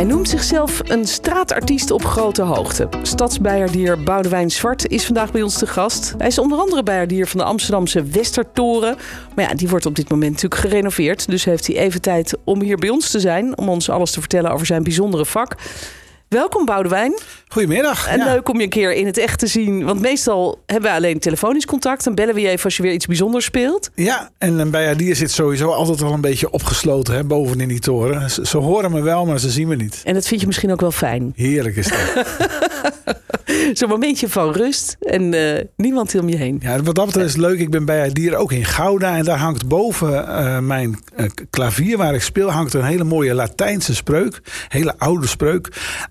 Hij noemt zichzelf een straatartiest op grote hoogte. Stadsbijerdier Boudewijn Zwart is vandaag bij ons te gast. Hij is onder andere bijerdier van de Amsterdamse Westertoren. Maar ja, die wordt op dit moment natuurlijk gerenoveerd. Dus heeft hij even tijd om hier bij ons te zijn. Om ons alles te vertellen over zijn bijzondere vak. Welkom Boudewijn. Goedemiddag. En ja. leuk om je een keer in het echt te zien. Want meestal hebben we alleen telefonisch contact. Dan bellen we je even als je weer iets bijzonders speelt. Ja, en een bijaardier zit sowieso altijd al een beetje opgesloten hè, boven in die toren. Ze, ze horen me wel, maar ze zien me niet. En dat vind je misschien ook wel fijn. Heerlijk is dat. Zo'n momentje van rust en eh, niemand om je heen. Ja, wat dat betreft is het leuk. Ik ben bijaardier ook in Gouda. En daar hangt boven eh, mijn eh, klavier waar ik speel... hangt een hele mooie Latijnse spreuk. Hele oude spreuk.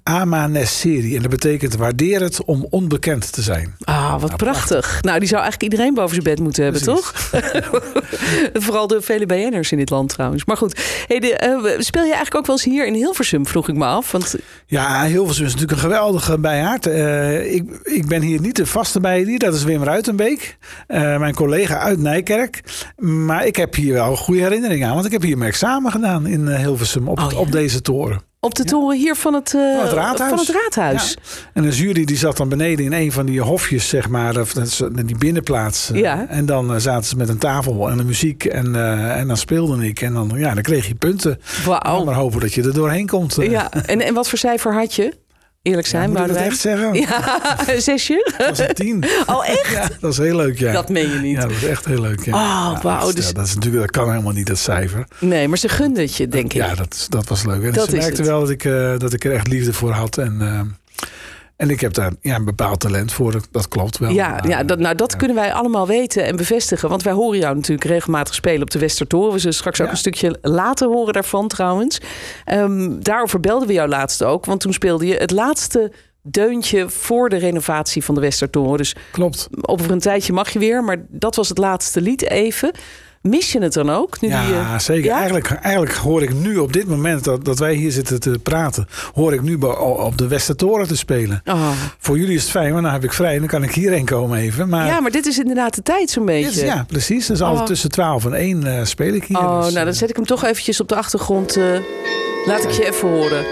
Ama nesceri. En dat betekent waardeer het om onbekend te zijn. Ah, wat prachtig. Nou, die zou eigenlijk iedereen boven zijn bed moeten hebben, Precies. toch? Vooral de vele BN'ers in dit land trouwens. Maar goed, hey, de, eh, speel je eigenlijk ook wel eens hier in Hilversum, vroeg ik me af. Want Ja, Hilversum is natuurlijk een geweldige bijaard. Eh, ik, ik ben hier niet de vaste bijaardier. Dat is Wim Ruitenbeek. eh, mijn collega uit Nijkerk. Maar ik heb hier wel goede herinneringen aan. Want ik heb hier mijn examen gedaan in Hilversum. Op, Oh, ja. op deze toren. Op de toren hier van het, eh, Van het raadhuis. Van het raadhuis. En een jury die zat dan beneden in een van die hofjes, zeg maar. Of die binnenplaats. eh, Ja. En dan eh, zaten ze met een tafel en de muziek. En, en dan speelde ik. En dan, ja, dan kreeg je punten. Wauw. Maar hopen dat je er doorheen komt. Ja, en, en wat voor cijfer had je? Eerlijk Ja, zijn, moet ik dat Boudewijn. echt zeggen? Ja, zesje? Dat was tien. Oh, echt? Ja, dat is heel leuk, ja. Dat meen je niet. Ja, dat is echt heel leuk. Ja. Oh, Ja, wauw, Dat, is- dus- ja, dat, is natuurlijk, dat kan helemaal niet, dat cijfer. Nee, maar ze gunden het je, denk ik. Ja, dat, dat was leuk. En Dat ze merkte het. wel dat ik, eh, dat ik er echt liefde voor had. En, eh, en ik heb daar ja, een bepaald talent voor. Dat, klopt wel. Ja, Maar, ja, dat, nou, dat ja. kunnen wij allemaal weten en bevestigen. Want wij horen jou natuurlijk regelmatig spelen op de Westertoren. We zullen straks ook een stukje later horen daarvan trouwens. Ehm, daarover belden we jou laatst ook. Want toen speelde je het laatste deuntje voor de renovatie van de Westertoren. Dus Klopt. over een tijdje mag je weer. Maar dat was het laatste lied even. Mis je het dan ook? Nu Ja, eh, zeker. ja? Eigenlijk, eigenlijk hoor ik nu op dit moment dat, dat wij hier zitten te praten... hoor ik nu op de Westertoren te spelen. Oh. Voor jullie is het fijn, want dan heb ik vrij. En dan kan ik hierheen komen even. Maar, Ja, maar dit is inderdaad de tijd zo'n beetje. ja, precies. Dus altijd Oh. tussen 12 en 1 eh, speel ik hier. Oh, Dus, nou dan eh, zet ik hem toch eventjes op de achtergrond. laat ik je even horen.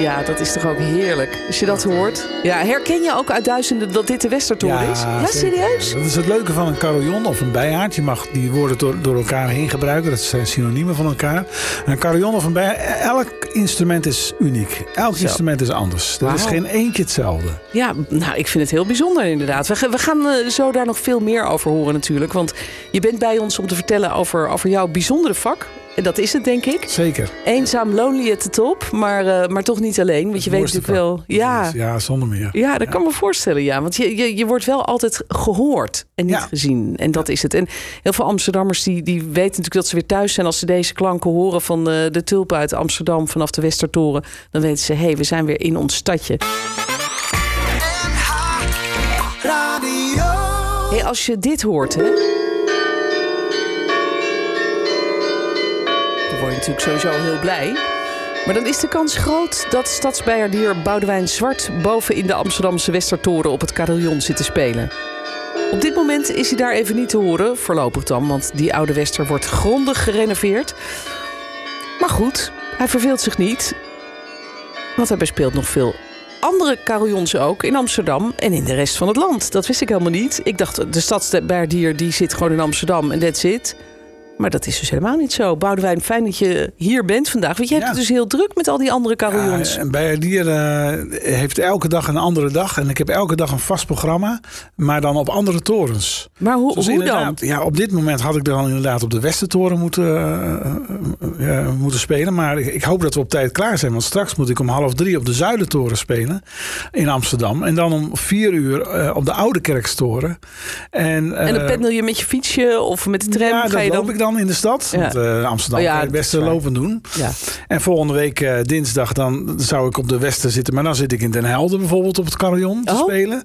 Ja, dat is toch ook heerlijk. Als je dat hoort. Ja, herken je ook uit duizenden dat dit de Westertoren is? Ja, serieus? Dat is het leuke van een carillon of een bijaard. Je mag die woorden door, door elkaar heen gebruiken. Dat zijn synoniemen van elkaar. Een carillon of een bijaard, elk instrument is uniek. Elk Zo. instrument is anders. Er is geen eentje hetzelfde. Ja, nou, ik vind het heel bijzonder inderdaad. We, gaan- we gaan eh, zo daar nog veel meer over horen natuurlijk. Want je bent bij ons om te vertellen over, over jouw bijzondere vak. En dat is het, denk ik. Zeker. Eenzaam, lonely at the top. Maar, eh, maar toch niet alleen. Want je weet natuurlijk wel... Ja, Ja, zonder meer. Ja, dat kan me voorstellen, ja. Want je, je, je wordt wel altijd gehoord en niet Ja. gezien. En dat is het. En heel veel Amsterdammers die, die weten natuurlijk dat ze weer thuis zijn... als ze deze klanken horen van de, de tulpen uit Amsterdam vanaf de Westertoren. Dan weten ze, hé, hey, we zijn weer in ons stadje. Hey, als je dit hoort, hè... Dan word je natuurlijk sowieso heel blij. Maar dan is de kans groot dat stadsbijaardier Boudewijn Zwart... boven in de Amsterdamse Westertoren op het carillon zit te spelen. Op dit moment is hij daar even niet te horen, voorlopig dan... want die oude Wester wordt grondig gerenoveerd. Maar goed, hij verveelt zich niet. Want hij bespeelt nog veel andere carillons ook in Amsterdam en in de rest van het land. Dat wist ik helemaal niet. Ik dacht, de stadsbijaardier die zit gewoon in Amsterdam en that's it... Maar dat is dus helemaal niet zo. Boudewijn, fijn dat je hier bent vandaag. Want je hebt Ja. het dus heel druk met al die andere carillons. Ja, een bijaardier eh, heeft elke dag een andere dag. En ik heb elke dag een vast programma. Maar dan op andere torens. maar hoe, Dus hoe dan? Ja, op dit moment had ik dan inderdaad op de Westertoren moeten, eh, eh, moeten spelen. Maar ik, ik hoop dat we op tijd klaar zijn. Want straks moet ik om half drie op de Zuidertoren spelen in Amsterdam. En dan om vier uur op de Oude Kerkstoren. En, En dan pendel je met je fietsje of met de tram? ja, ga je dan? loop ik dan. In de stad. Ja. Want eh, Amsterdam Oh ja, kan het beste lopen doen. Ja. En volgende week eh, dinsdag dan zou ik op de Westen zitten. Maar dan zit ik in Den Helder bijvoorbeeld op het carillon te Oh. spelen.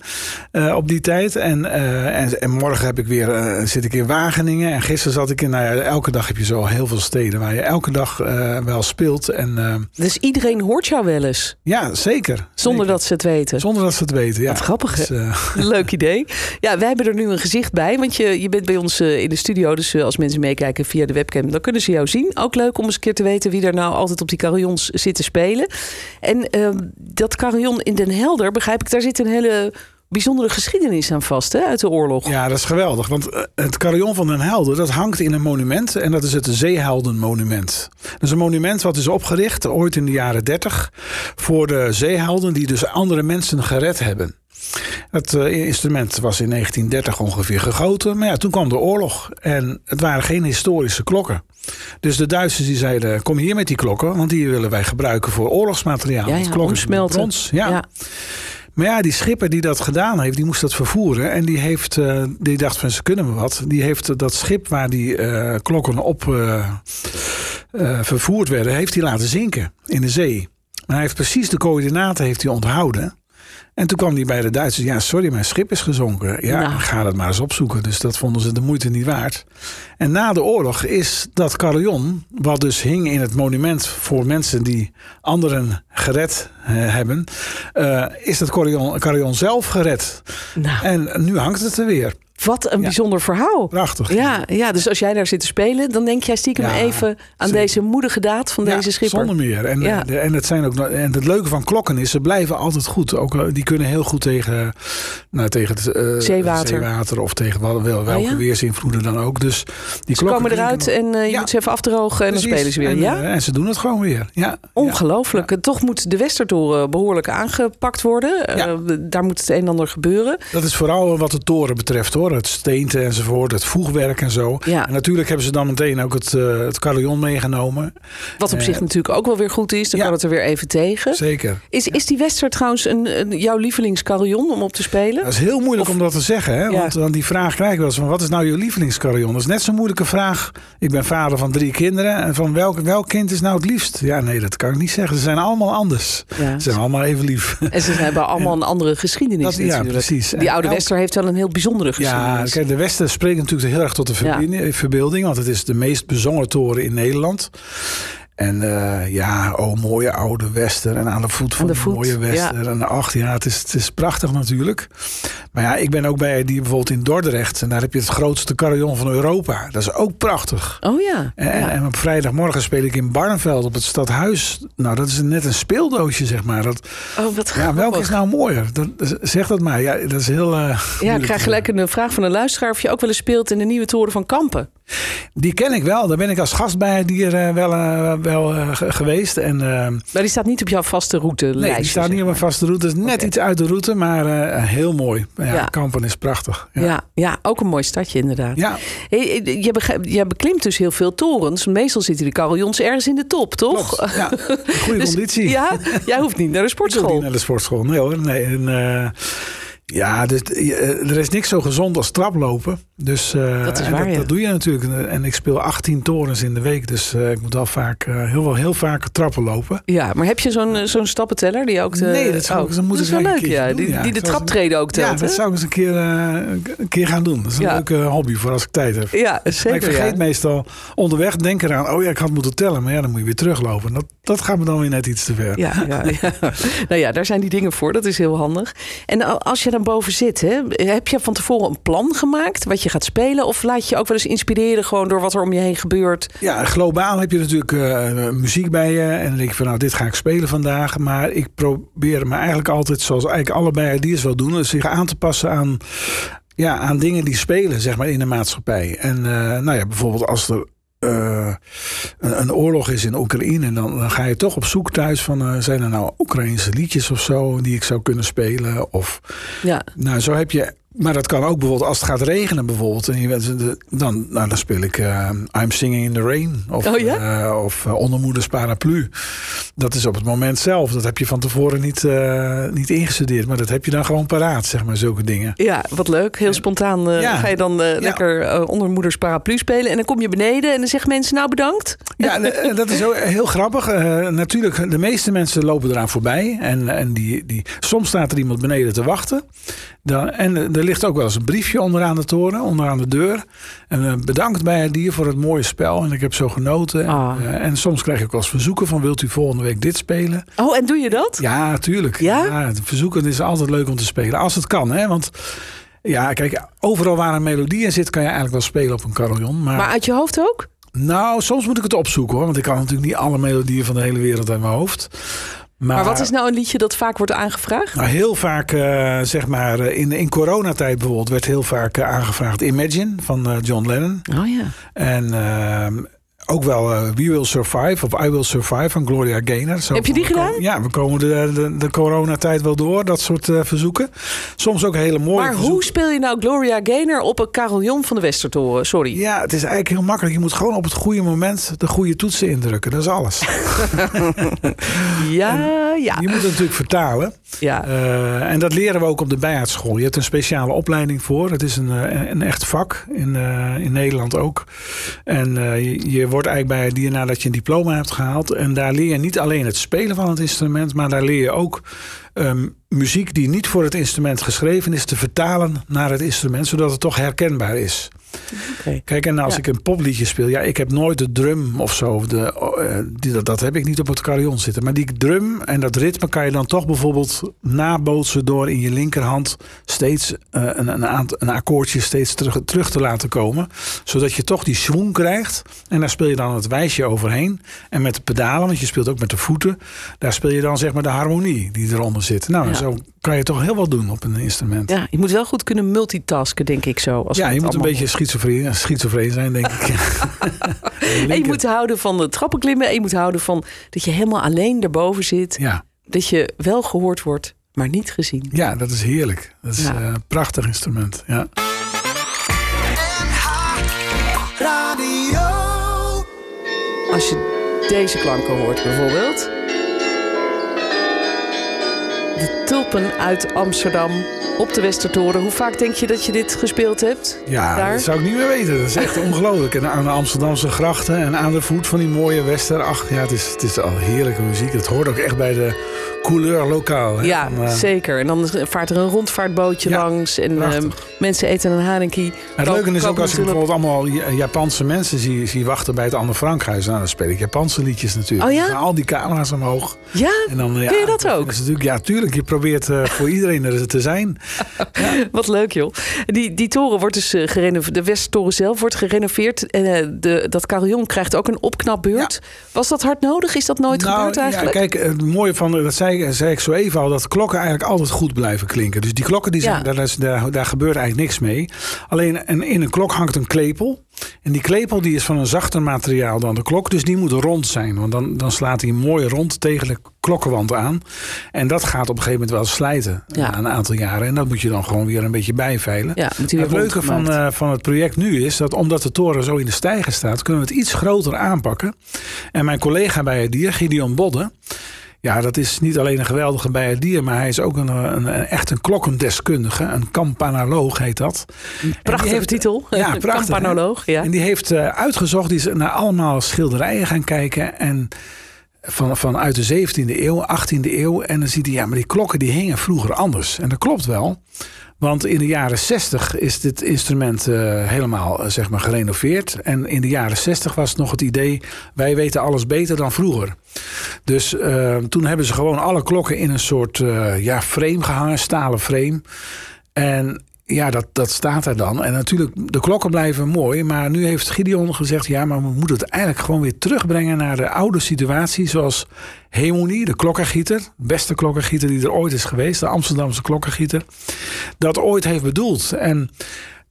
eh, op die tijd. En, en, en morgen heb ik weer, zit ik in Wageningen. En gisteren zat ik in... Nou ja, elke dag heb je zo heel veel steden waar je elke dag wel speelt. En Dus iedereen hoort jou wel eens, ja, zeker. zonder Zeker. dat ze het weten. Zonder dat ze het weten, ja. Wat grappig? Dus, Leuk idee. Ja, wij hebben er nu een gezicht bij. Want je, je bent bij ons in de studio. Dus als mensen meekijken via de webcam, dan kunnen ze jou zien. Ook leuk om eens een keer te weten wie er nou altijd op die carillons zit te spelen. En ehm, dat carillon in Den Helder, begrijp ik, daar zit een hele bijzondere geschiedenis aan vast, hè, uit de oorlog. Ja, dat is geweldig. Want eh, het carillon van Den Helder, dat hangt in een monument. En dat is het Zeeheldenmonument. Dat is een monument wat is opgericht, ooit in de jaren 30... voor de zeehelden die dus andere mensen gered hebben. Het eh, instrument was in 1930 ongeveer gegoten. Maar ja, toen kwam de oorlog. En het waren geen historische klokken. Dus de Duitsers die zeiden, kom hier met die klokken. Want die willen wij gebruiken voor oorlogsmateriaal. Ja, klokken zijn omsmelten. brons. Ja. Ja. Maar ja, die schipper die dat gedaan heeft, die moest dat vervoeren. En die, heeft, eh, die dacht van ze kunnen me wat. Die heeft dat schip waar die eh, klokken op eh, eh, vervoerd werden, heeft hij laten zinken in de zee. Maar hij heeft precies de coördinaten heeft hij onthouden. En toen kwam hij bij de Duitsers. Ja, sorry, mijn schip is gezonken. Ja, Nou. ga dat maar eens opzoeken. Dus dat vonden ze de moeite niet waard. En na de oorlog is dat carillon, wat dus hing in het monument voor mensen die anderen gered eh, hebben, eh, is dat carillon, carillon zelf gered. Nou, En nu hangt het er weer. Wat een Ja. bijzonder verhaal. Prachtig. Ja, ja, dus als jij daar zit te spelen, dan denk jij stiekem Ja, even aan zeker. deze moedige daad van Ja, deze schipper. Zonder meer. En, Ja. de- en, het zijn ook, en het leuke van klokken is, ze blijven altijd goed. Ook, eh, die kunnen heel goed tegen, nou, tegen het eh, Zeewater. zeewater of tegen wel, wel, welke Oh ja? weersinvloeden dan ook. Dus die Ze komen eruit en eh, je moet ze even afdrogen en Precies. dan spelen ze weer. En, ja? eh, en ze doen het gewoon weer. Ja. Ongelooflijk. Toch moet de Westertoren behoorlijk aangepakt worden. Eh, daar moet het een en ander gebeuren. Dat is vooral wat de toren betreft hoor. Het steente enzovoort, het voegwerk en zo. Ja. En natuurlijk hebben ze dan meteen ook het, eh, het carillon meegenomen. Wat op Eh, zich natuurlijk ook wel weer goed is. Dan ja. kan het er weer even tegen. Zeker. Is, is die Wester trouwens een, een- jouw lievelingscarillon om op te spelen? Dat is heel moeilijk Of- om dat te zeggen. Hè? Want dan die vraag krijg ik wel eens van... wat is nou je lievelingscarillon? Dat is net zo'n moeilijke vraag. Ik ben vader van drie kinderen. En van welk, welk kind is nou het liefst? Ja, nee, dat kan ik niet zeggen. Ze zijn allemaal anders. Ze zijn allemaal even lief. En ze hebben allemaal een andere geschiedenis Dat- ja, precies. Die oude Wester heeft wel een heel bijzondere Ja, kijk, de Westen spreekt natuurlijk heel erg tot de verbeelding, verbeelding. Want het is de meest bezongen toren in Nederland. En eh, ja, oh, mooie oude Wester. En aan de voet van de de, voet, mooie Wester. En ach ja, het is, het is prachtig natuurlijk. Maar ja, ik ben ook bij die bijvoorbeeld in Dordrecht. En daar heb je het grootste carillon van Europa. Dat is ook prachtig. Oh ja. En, ja. en op vrijdagmorgen speel ik in Barneveld op het stadhuis. Nou, dat is net een speeldoosje, zeg maar. Dat, Oh, wat ja, welke is nou mooier? Dat, zeg dat maar. Ja, dat is heel. eh, Ja, ik krijg gelijk een vraag van een luisteraar of je ook wel eens speelt in de nieuwe toren van Kampen. Die ken ik wel. Daar ben ik als gastbijer eh, wel, eh, wel eh, ge- geweest. En, eh, Maar die staat niet op jouw vaste route. nee, die staat niet op een vaste route. Net iets uit de route, maar heel mooi. Ja, Ja. Kampen is prachtig. Ja. Ja. Ja, ook een mooi stadje inderdaad. Ja, Hey, je, beklimt dus heel veel torens. Meestal zitten die carillons ergens in de top, toch? klopt. Ja, goede Dus- conditie. Ja, jij hoeft niet naar de Ik wil niet sportschool. naar de sportschool. Nee hoor. Nee. En, ja, dus, eh, er is niks zo gezond als traplopen. Dus eh, Dat is waar, dat, ja. dat doe je natuurlijk. En ik speel 18 torens in de week. Dus eh, ik moet wel vaak, heel, wel heel vaak trappen lopen. Ja, maar heb je zo'n zo'n stappenteller die ook de... Nee, dat zou ik- oh, dat moet is wel leuk, ja. Die, doen, ja. die de traptreden ook Ja, telt, dat hè? zou ik eens een keer, een keer gaan doen. Dat is een Ja. leuke hobby voor als ik tijd heb. Ja, zeker. maar ik vergeet ja. meestal onderweg denken eraan... oh ja, ik had moeten tellen. Maar ja, dan moet je weer teruglopen. Dat, dat gaat me dan weer net iets te ver. Ja, ja, ja. Nou ja, daar zijn die dingen voor. Dat is heel handig. En als je dan boven zit, hè, heb je van tevoren een plan gemaakt wat je gaat spelen? Of laat je ook wel eens inspireren gewoon door wat er om je heen gebeurt? Ja, globaal heb je natuurlijk eh, muziek bij je. En dan denk je van, nou, dit ga ik spelen vandaag. Maar ik probeer me eigenlijk altijd, zoals eigenlijk allebei die wel doen... dus zich aan te passen aan, ja, aan dingen die spelen, zeg maar, in de maatschappij. En eh, nou ja, bijvoorbeeld als er... eh, een, een oorlog is in Oekraïne, dan, dan ga je toch op zoek thuis van eh, zijn er nou Oekraïnse liedjes of zo die ik zou kunnen spelen? Of Ja, nou, zo heb je maar dat kan ook bijvoorbeeld als het gaat regenen bijvoorbeeld. En je, bent- dan, nou, dan speel ik eh, I'm Singing in the Rain. Of, Oh ja? eh, of eh, Ondermoeders Paraplu. Dat is op het moment zelf. Dat heb je van tevoren niet, niet ingestudeerd. Maar dat heb je dan gewoon paraat, zeg maar, zulke dingen. Ja, wat leuk. Heel spontaan Ja. ga je dan eh, lekker eh, onder moeders paraplu spelen. En dan kom je beneden en dan zeggen mensen nou bedankt. Ja, dat is heel grappig. Natuurlijk, de meeste mensen lopen eraan voorbij. En, en die, die, soms staat er iemand beneden te wachten. Dan, en er ligt ook wel eens een briefje onderaan de toren, onderaan de deur. En eh, bedankt bij het dier voor het mooie spel. En ik heb zo genoten. Ah. Eh, en soms krijg ik eens verzoeken van wilt u volgende week dit spelen? Oh, en doe je dat? Ja, natuurlijk. Ja? het verzoeken is altijd leuk om te spelen. Als het kan, hè. Want ja, kijk, overal waar een melodie in zit... kan je eigenlijk wel spelen op een carillon. Maar, Maar uit je hoofd ook? nou, soms moet ik het opzoeken, hoor. Want ik kan natuurlijk niet alle melodieën van de hele wereld uit mijn hoofd. Maar, Maar wat is nou een liedje dat vaak wordt aangevraagd? Nou, heel vaak, eh, zeg maar, eh, in, in coronatijd bijvoorbeeld... werd heel vaak eh, aangevraagd Imagine van John Lennon. Oh ja. En ehm, ook wel eh, We Will Survive of I Will Survive van Gloria Gaynor. Zo Heb je die komen- gedaan? Ja, we komen de, de, de coronatijd wel door, dat soort eh, verzoeken. Soms ook hele mooie Maar hoe speel je nou Gloria Gaynor op een carillon van de Westertoren? Sorry. Ja, het is eigenlijk heel makkelijk. Je moet gewoon op het goede moment de goede toetsen indrukken. Dat is alles. Ja, ja. Je moet het natuurlijk vertalen. ja. Eh, en dat leren we ook op de bijaardschool. Je hebt een speciale opleiding voor. Het is een, een echt vak in, in Nederland ook. En je, je wordt eigenlijk bij het dier nadat je een diploma hebt gehaald. En daar leer je niet alleen het spelen van het instrument, maar daar leer je ook ehm, muziek die niet voor het instrument geschreven is, te vertalen naar het instrument, zodat het toch herkenbaar is. Kijk, en als Ja. ik een popliedje speel, ja, ik heb nooit de drum of zo. De, eh, die, dat, dat heb ik niet op het carillon zitten. Maar die drum en dat ritme kan je dan toch bijvoorbeeld nabootsen door in je linkerhand steeds eh, een, een, aant- een akkoordje steeds terug, terug te laten komen. Zodat je toch die swing krijgt. En daar speel je dan het wijsje overheen. En met de pedalen, want je speelt ook met de voeten, daar speel je dan zeg maar de harmonie die eronder zit. Nou, Ja. zo kan je toch heel wat doen op een instrument. ja, je moet wel goed kunnen multitasken, denk ik zo. Als Ja, je moet een beetje schizofreen, schizofreen zijn, denk ik. En je moet houden van de trappenklimmen. En je moet houden van dat je helemaal alleen daarboven zit. Ja, Dat je wel gehoord wordt, maar niet gezien. ja, dat is heerlijk. Dat is Ja. eh, een prachtig instrument. Ja. Als je deze klanken hoort bijvoorbeeld. De tulpen uit Amsterdam op de Westertoren. Hoe vaak denk je dat je dit gespeeld hebt? Ja, Daar? dat zou ik niet meer weten. Dat is echt ongelooflijk. En aan de Amsterdamse grachten en aan de voet van die mooie Wester. Ach ja, het is, het is al heerlijke muziek. Het hoort ook echt bij de couleur lokaal. Hè? Ja, eh, zeker. En dan vaart er een rondvaartbootje Ja, langs. En ehm, mensen eten een haringkie. het leuke is ook als ik bijvoorbeeld allemaal Ja- Japanse mensen zie, zie wachten bij het Anne Frankhuis. Nou, dan speel ik Japanse liedjes natuurlijk. Oh ja? Dan al die camera's omhoog. Ja, En dan, ja, Kun je dat ook? is natuurlijk, ja, tuurlijk. Je probeert eh, voor iedereen er te zijn. wat leuk joh. Die, die toren wordt dus eh, gerenoveerd. De Westtoren zelf wordt gerenoveerd. En eh, de, dat carillon krijgt ook een opknapbeurt. Was dat hard nodig? Is dat nooit gebeurd eigenlijk? Nou, Ja, kijk, het mooie van, dat zei, zei ik zo even al, dat klokken eigenlijk altijd goed blijven klinken. Dus die klokken, die zijn, Ja. daar, daar, daar gebeurt eigenlijk niks mee. Alleen en in een klok hangt een klepel. En die klepel die is van een zachter materiaal dan de klok. Dus die moet rond zijn. Want dan, dan slaat hij mooi rond tegen de klokkenwand aan. En dat gaat op een gegeven moment wel slijten. Ja. Na een aantal jaren. En dat moet je dan gewoon weer een beetje bijveilen. Ja, Het leuke van, eh, van het project nu is dat omdat de toren zo in de stijger staat, kunnen we het iets groter aanpakken. En mijn collega bij het dier, Gideon Bodde. Ja, dat is niet alleen een geweldige bij het dier, maar hij is ook een, een, een- echt een klokkendeskundige. Een campanaloog heet dat. Prachtige heeft- titel. Ja, prachtig. Campanoloog. Ja. En die heeft eh, uitgezocht, die is naar allemaal schilderijen gaan kijken. En van, vanuit de 17e eeuw, 18e eeuw. En dan ziet hij, ja, maar die klokken die hingen vroeger anders. En dat klopt wel. Want in de jaren 60 is dit instrument eh, helemaal eh, zeg maar gerenoveerd. En in de jaren 60 was nog het idee: wij weten alles beter dan vroeger. Dus eh, toen hebben ze gewoon alle klokken in een soort ja, frame gehangen, stalen frame. En ja, dat, dat staat er dan. En natuurlijk, de klokken blijven mooi. Maar nu heeft Gideon gezegd: ja, maar we moeten het eigenlijk gewoon weer terugbrengen naar de oude situatie. Zoals Hemonie, de klokkengieter, beste klokkengieter die er ooit is geweest, de Amsterdamse klokkengieter, dat ooit heeft bedoeld. En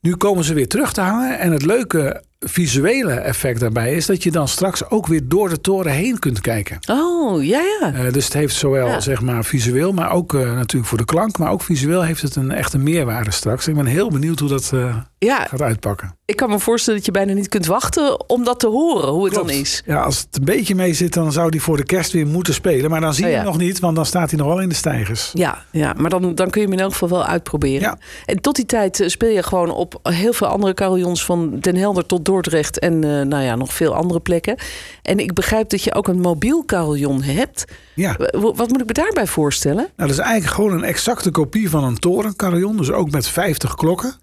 nu komen ze weer terug te hangen. En het leuke visuele effect daarbij is dat je dan straks ook weer door de toren heen kunt kijken. Oh, ja, ja. Uh, dus het heeft zowel Ja. zeg maar visueel, maar ook uh, natuurlijk voor de klank, maar ook visueel heeft het een echte meerwaarde straks. Ik ben heel benieuwd hoe dat uh, ja. gaat uitpakken. Ik kan me voorstellen dat je bijna niet kunt wachten om dat te horen, hoe het Klopt. dan is. Ja, als het een beetje mee zit, dan zou die voor de kerst weer moeten spelen. Maar dan zie je Oh, ja. hem nog niet, want dan staat hij nog wel in de stijgers. Ja, ja maar dan, dan kun je hem in elk geval wel uitproberen. En tot die tijd eh, speel je gewoon op heel veel andere carillons... van Den Helder tot En eh, nou ja, nog veel andere plekken. En ik begrijp dat je ook een mobiel carillon hebt. Ja. Wat moet ik me daarbij voorstellen? Nou, dat is eigenlijk gewoon een exacte kopie van een torencarillon. Dus ook met 50 klokken.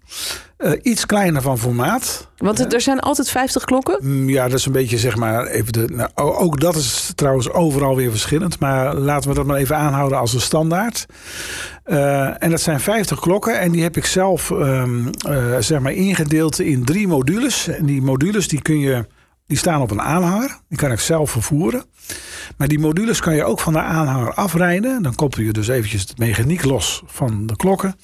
Uh, iets kleiner van formaat. Want het, er zijn altijd 50 klokken. Mm, Ja, dat is een beetje zeg maar even de. Nou, ook dat is trouwens overal weer verschillend. Maar laten we dat maar even aanhouden als een standaard. Uh, en dat zijn 50 klokken. En die heb ik zelf um, uh, zeg maar ingedeeld in drie modules. En die modules die kun je. Die staan op een aanhanger. Die kan ik zelf vervoeren. Maar die modules kan je ook van de aanhanger afrijden. Dan koppel je dus eventjes de mechaniek los van de klokken.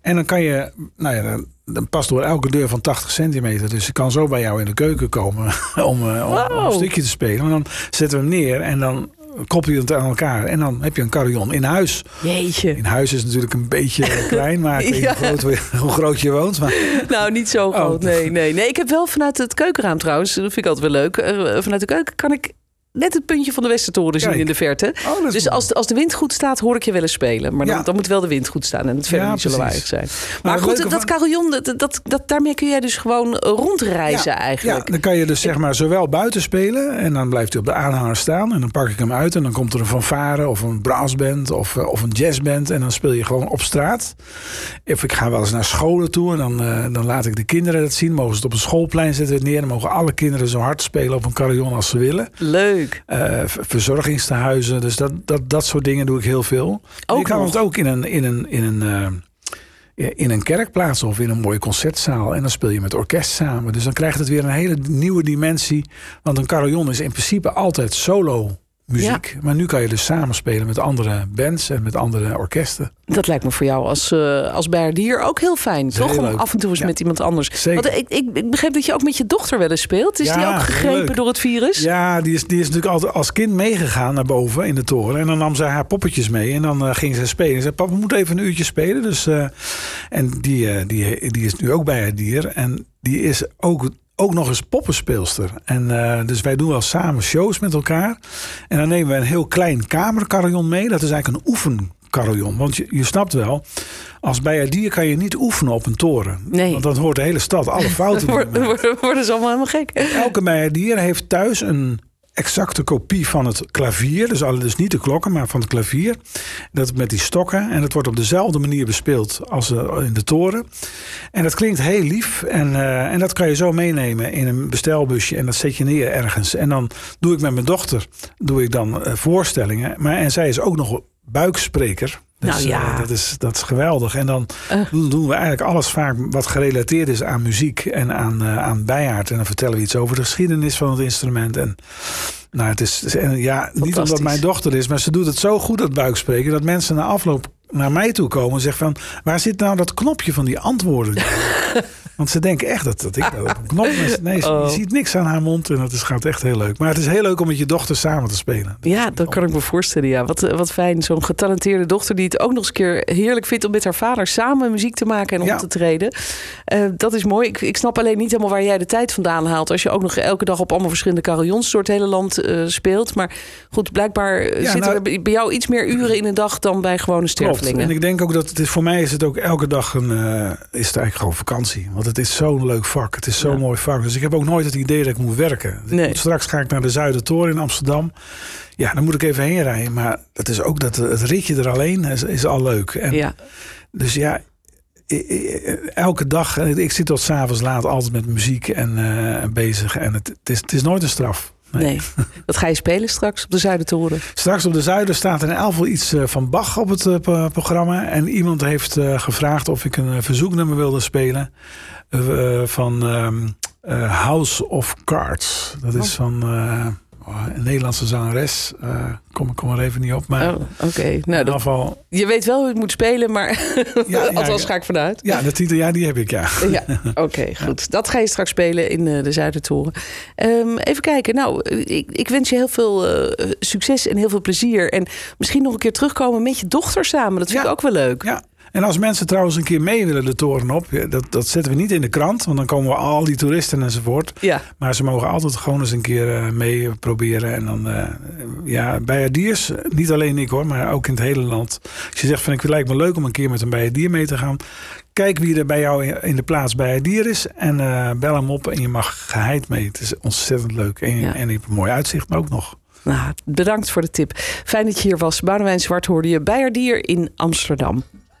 En dan kan je, nou ja, dan, past door elke deur van 80 centimeter. Dus ik kan zo bij jou in de keuken komen om, uh, om, wow. een stukje te spelen. Maar dan zetten we hem neer en dan koppel je het aan elkaar. En dan heb je een carillon in huis. Jeetje. In huis is natuurlijk een beetje klein, maar ik Ja. hoe, groot, hoe groot je woont. Maar Nou, niet zo Oh. groot. Nee, nee. Nee, ik heb wel vanuit het keukenraam trouwens, dat vind ik altijd wel leuk. eh, vanuit de keuken kan ik net het puntje van de Westertoren zien Kijk. in de verte. Oh, Dus mooi. als de, als de wind goed staat, hoor ik je wel eens spelen. Maar dan, Ja. dan moet wel de wind goed staan en het verder Ja, niet zo lawaaiig precies. zijn. Maar goed, dat van- carillon, dat, dat, dat, daarmee kun jij dus gewoon rondreizen Ja, eigenlijk. Ja, dan kan je dus zeg maar zowel buiten spelen en dan blijft hij op de aanhanger staan en dan pak ik hem uit en dan komt er een fanfare of een brassband of, eh, of een jazzband en dan speel je gewoon op straat. Of ik ga wel eens naar scholen toe en dan, eh, dan laat ik de kinderen dat zien. Mogen ze het op een schoolplein zetten neer. Dan mogen alle kinderen zo hard spelen op een carillon als ze willen. Leuk. Eh, verzorgingstehuizen, dus dat, dat, dat soort dingen doe ik heel veel. Ook je kan nog. het ook in een, in een, in een eh, in een kerk plaatsen of in een mooie concertzaal. En dan speel je met orkest samen. Dus dan krijgt het weer een hele nieuwe dimensie. Want een carillon is in principe altijd solo muziek. Maar nu kan je dus samenspelen met andere bands en met andere orkesten. Dat lijkt me voor jou als, eh als bijaardier ook heel fijn, toch? heel Om leuk. af en toe eens Ja. met iemand anders. Zeker. Want ik, ik, ik begreep dat je ook met je dochter wel eens speelt. Is Ja, die ook gegrepen leuk. door het virus? Ja, die is, die is natuurlijk altijd als kind meegegaan naar boven in de toren. En dan nam zij haar poppetjes mee. En dan eh, ging ze spelen. Ze zei, papa, we moeten even een uurtje spelen. Dus, eh, en die, die, die is nu ook bij het dier. En die is ook, ook nog eens poppenspeelster. En eh, dus wij doen wel samen shows met elkaar. En dan nemen we een heel klein kamercarillon mee. Dat is eigenlijk een oefencarillon. Want je, je snapt wel, als bij het dier kan je niet oefenen op een toren. Nee. Want dan hoort de hele stad alle fouten worden, worden ze allemaal helemaal gek. Elke bijaardier heeft thuis een exacte kopie van het klavier. Dus, dus niet de klokken, maar van het klavier. Dat met die stokken. En dat wordt op dezelfde manier bespeeld als eh, in de toren. En dat klinkt heel lief. En, eh, en dat kan je zo meenemen in een bestelbusje. En dat zet je neer ergens. En dan doe ik met mijn dochter doe ik dan eh, voorstellingen. Maar, en zij is ook nog buikspreker. Dus, Nou ja. eh, dat, is, dat is geweldig. En dan Eh. doen, we eigenlijk alles vaak wat gerelateerd is aan muziek en aan, eh, aan bijaard. En dan vertellen we iets over de geschiedenis van het instrument. En nou, het is, en ja, niet omdat mijn dochter is, maar ze doet het zo goed, dat buikspreken, dat mensen na afloop naar mij toe komen en zeggen van, waar zit nou dat knopje van die antwoorden? Want ze denken echt dat, dat ik dat op een knop is. Nee, ze- Oh. je ziet niks aan haar mond en dat is, gaat echt heel leuk. Maar het is heel leuk om met je dochter samen te spelen. Ja, dat kan ik me voorstellen. Ja. Wat, wat fijn. Zo'n getalenteerde dochter die het ook nog eens een keer heerlijk vindt om met haar vader samen muziek te maken en op Ja. te treden. Eh, dat is mooi. Ik, ik snap alleen niet helemaal waar jij de tijd vandaan haalt. Als je ook nog elke dag op allemaal verschillende carillons door het hele land eh, speelt. Maar goed, blijkbaar eh, Ja, zitten nou- er bij jou iets meer uren in een dag dan bij gewone Klopt. stervelingen. En ik denk ook dat het is, voor mij is het ook elke dag een, is het eigenlijk gewoon vakantie. Want het is zo'n leuk vak. Het is zo'n Ja. mooi vak. Dus ik heb ook nooit het idee dat ik moet werken. Ik Nee. moet- straks ga ik naar de Zuidertoren in Amsterdam. Ja, dan moet ik even heen rijden. Maar het is ook dat het ritje er alleen is, is al leuk. En Ja. Dus ja, elke dag. Ik zit tot s'avonds laat altijd met muziek en eh, bezig. En het, het, is, het is nooit een straf. Nee. Nee. Dat ga je spelen straks op de Zuidertoren. Straks op de Zuider staat er in elk geval iets eh, van Bach op het eh, pro- programma. En iemand heeft eh, gevraagd of ik een verzoeknummer wilde spelen. van ehm, eh, House of Cards. Dat is van, eh, oh, een Nederlandse zangeres. Uh, kom, kom er even niet op. Maar oh, oké. Nou, dat, geval... Je weet wel hoe het moet spelen, maar ja, althans ga ik vanuit. Ja, de titel, ja, die heb ik, ja. ja oké, goed. Dat ga je straks spelen in uh, de Zuidertoren. Um, even kijken. Nou, ik, ik wens je heel veel uh, succes en heel veel plezier. En misschien nog een keer terugkomen met je dochter samen. Dat vind ik ook wel leuk. Ja, en als mensen trouwens een keer mee willen de toren op, dat, dat zetten we niet in de krant, want dan komen we al die toeristen enzovoort. Ja. Maar ze mogen altijd gewoon eens een keer uh, mee proberen. En dan, uh, ja, bijaardiers, niet alleen ik hoor, maar ook in het hele land. Als je zegt van ik lijkt me leuk om een keer met een bijaardier mee te gaan, kijk wie er bij jou in de plaats bij het dier is en uh, bel hem op en je mag geheid mee. Het is ontzettend leuk en, ja. en je hebt een mooi uitzicht ook nog. Nou, bedankt voor de tip. Fijn dat je hier was. Boudewijn Zwart hoorde je Bijaardier in Amsterdam